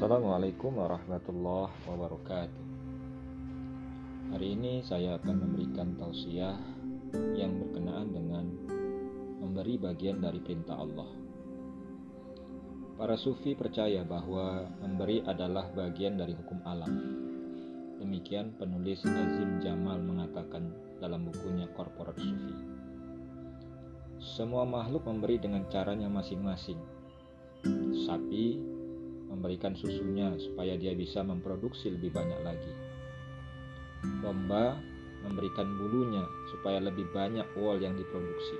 Assalamualaikum warahmatullahi wabarakatuh. Hari ini saya akan memberikan tausiah yang berkenaan dengan memberi bagian dari perintah Allah. Para sufi percaya bahwa memberi adalah bagian dari hukum alam. Demikian penulis Azim Jamal mengatakan dalam bukunya Korporat Sufi. Semua makhluk memberi dengan caranya masing-masing. Sapi memberikan susunya supaya dia bisa memproduksi lebih banyak lagi. Domba memberikan bulunya supaya lebih banyak wool yang diproduksi.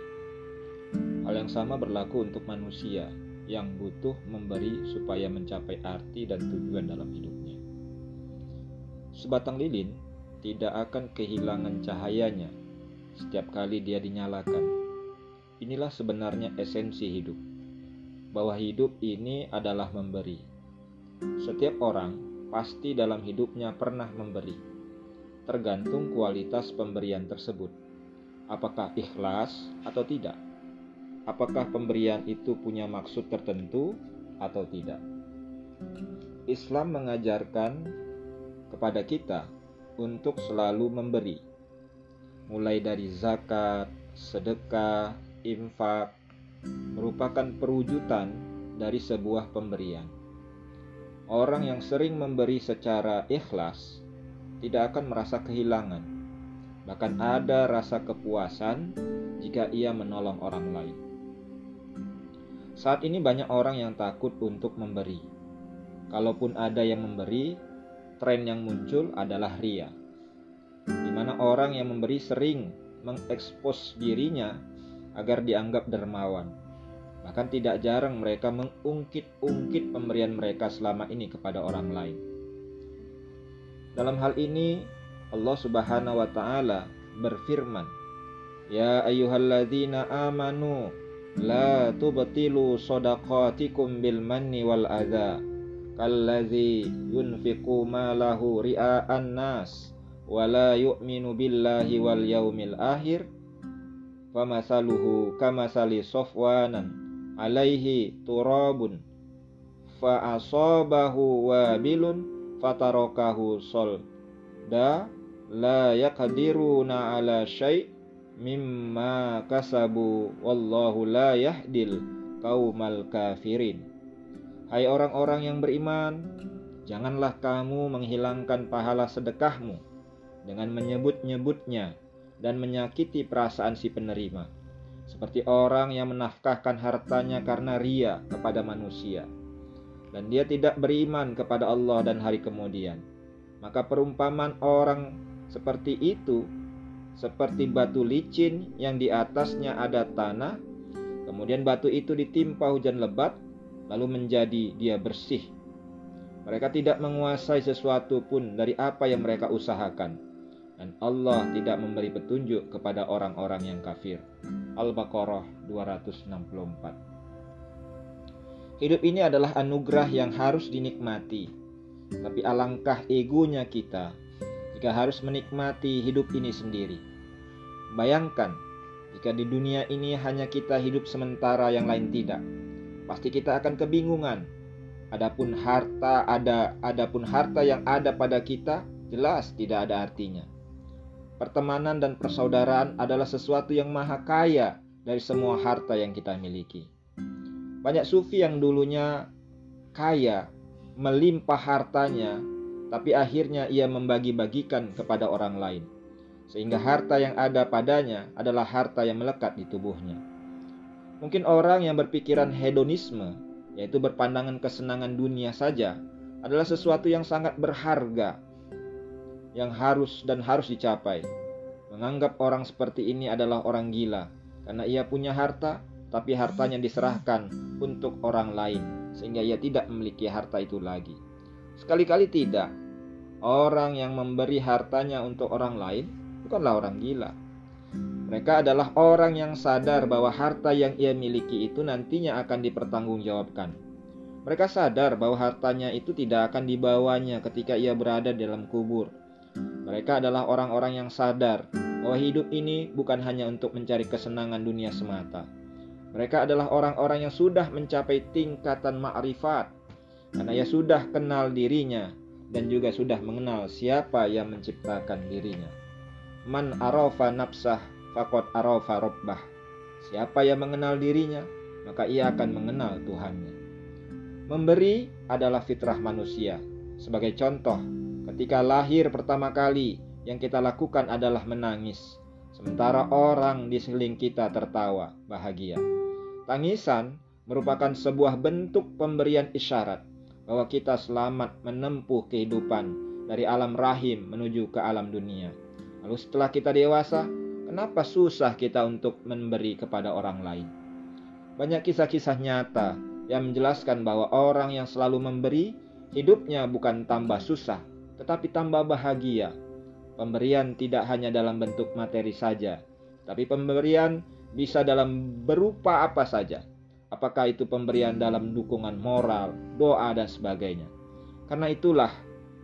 Hal yang sama berlaku untuk manusia yang butuh memberi supaya mencapai arti dan tujuan dalam hidupnya. Sebatang lilin tidak akan kehilangan cahayanya setiap kali dia dinyalakan. Inilah sebenarnya esensi hidup, bahwa hidup ini adalah memberi setiap orang pasti dalam hidupnya pernah memberi, tergantung kualitas pemberian tersebut. Apakah ikhlas atau tidak? Apakah pemberian itu punya maksud tertentu atau tidak? Islam mengajarkan kepada kita untuk selalu memberi, mulai dari zakat, sedekah, infak, merupakan perwujudan dari sebuah pemberian Orang yang sering memberi secara ikhlas tidak akan merasa kehilangan, bahkan ada rasa kepuasan jika ia menolong orang lain. Saat ini banyak orang yang takut untuk memberi. Kalaupun ada yang memberi, tren yang muncul adalah ria, di mana orang yang memberi sering mengekspos dirinya agar dianggap dermawan Bahkan tidak jarang mereka mengungkit-ungkit pemberian mereka selama ini kepada orang lain. Dalam hal ini Allah Subhanahu wa taala berfirman, "Ya ayyuhalladzina amanu la tubtilu shadaqatikum bil manni wal adza kalladzi yunfiqu malahu ria'an nas wa la yu'minu billahi wal yaumil akhir famasaluhu kamasali sofwanan alaihi turabun. Fa asabahu wabilun fatarakahu sol da la yaqdiruna ala syai' mimma kasabu. Wallahu la yahdil kaumal kafirin. Hai orang-orang yang beriman janganlah kamu menghilangkan pahala sedekahmu dengan menyebut-nyebutnya dan menyakiti perasaan si penerima seperti orang yang menafkahkan hartanya karena ria kepada manusia, dan dia tidak beriman kepada Allah dan hari kemudian. Maka perumpamaan orang seperti itu seperti batu licin yang di atasnya ada tanah, kemudian batu itu ditimpa hujan lebat, lalu menjadi dia bersih. Mereka tidak menguasai sesuatu pun dari apa yang mereka usahakan dan Allah tidak memberi petunjuk kepada orang-orang yang kafir. Al-Baqarah 264. Hidup ini adalah anugerah yang harus dinikmati. Tapi alangkah egonya kita jika harus menikmati hidup ini sendiri. Bayangkan jika di dunia ini hanya kita hidup sementara yang lain tidak. Pasti kita akan kebingungan. Adapun harta ada adapun harta yang ada pada kita jelas tidak ada artinya. Pertemanan dan persaudaraan adalah sesuatu yang maha kaya dari semua harta yang kita miliki. Banyak sufi yang dulunya kaya, melimpah hartanya, tapi akhirnya ia membagi-bagikan kepada orang lain. Sehingga harta yang ada padanya adalah harta yang melekat di tubuhnya. Mungkin orang yang berpikiran hedonisme, yaitu berpandangan kesenangan dunia saja, adalah sesuatu yang sangat berharga yang harus dan harus dicapai. Menganggap orang seperti ini adalah orang gila karena ia punya harta tapi hartanya diserahkan untuk orang lain sehingga ia tidak memiliki harta itu lagi. Sekali-kali tidak. Orang yang memberi hartanya untuk orang lain bukanlah orang gila. Mereka adalah orang yang sadar bahwa harta yang ia miliki itu nantinya akan dipertanggungjawabkan. Mereka sadar bahwa hartanya itu tidak akan dibawanya ketika ia berada dalam kubur, mereka adalah orang-orang yang sadar bahwa hidup ini bukan hanya untuk mencari kesenangan dunia semata. Mereka adalah orang-orang yang sudah mencapai tingkatan ma'rifat, karena ia sudah kenal dirinya dan juga sudah mengenal siapa yang menciptakan dirinya. Man arafa nafsah fakot arafa robbah. Siapa yang mengenal dirinya, maka ia akan mengenal Tuhannya. Memberi adalah fitrah manusia. Sebagai contoh, ketika lahir pertama kali, yang kita lakukan adalah menangis. Sementara orang di sekeliling kita tertawa, bahagia. Tangisan merupakan sebuah bentuk pemberian isyarat bahwa kita selamat menempuh kehidupan dari alam rahim menuju ke alam dunia. Lalu setelah kita dewasa, kenapa susah kita untuk memberi kepada orang lain? Banyak kisah-kisah nyata yang menjelaskan bahwa orang yang selalu memberi, hidupnya bukan tambah susah, tetapi tambah bahagia. Pemberian tidak hanya dalam bentuk materi saja, tapi pemberian bisa dalam berupa apa saja apakah itu pemberian dalam dukungan moral, doa, dan sebagainya. Karena itulah,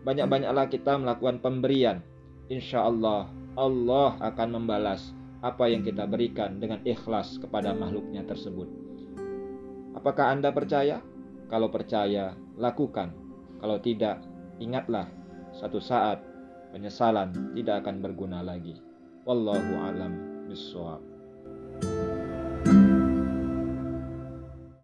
banyak-banyaklah kita melakukan pemberian. Insya Allah, Allah akan membalas apa yang kita berikan dengan ikhlas kepada makhluknya tersebut. Apakah Anda percaya? Kalau percaya, lakukan. Kalau tidak, ingatlah, satu saat penyesalan tidak akan berguna lagi. Wallahu alam bisawab.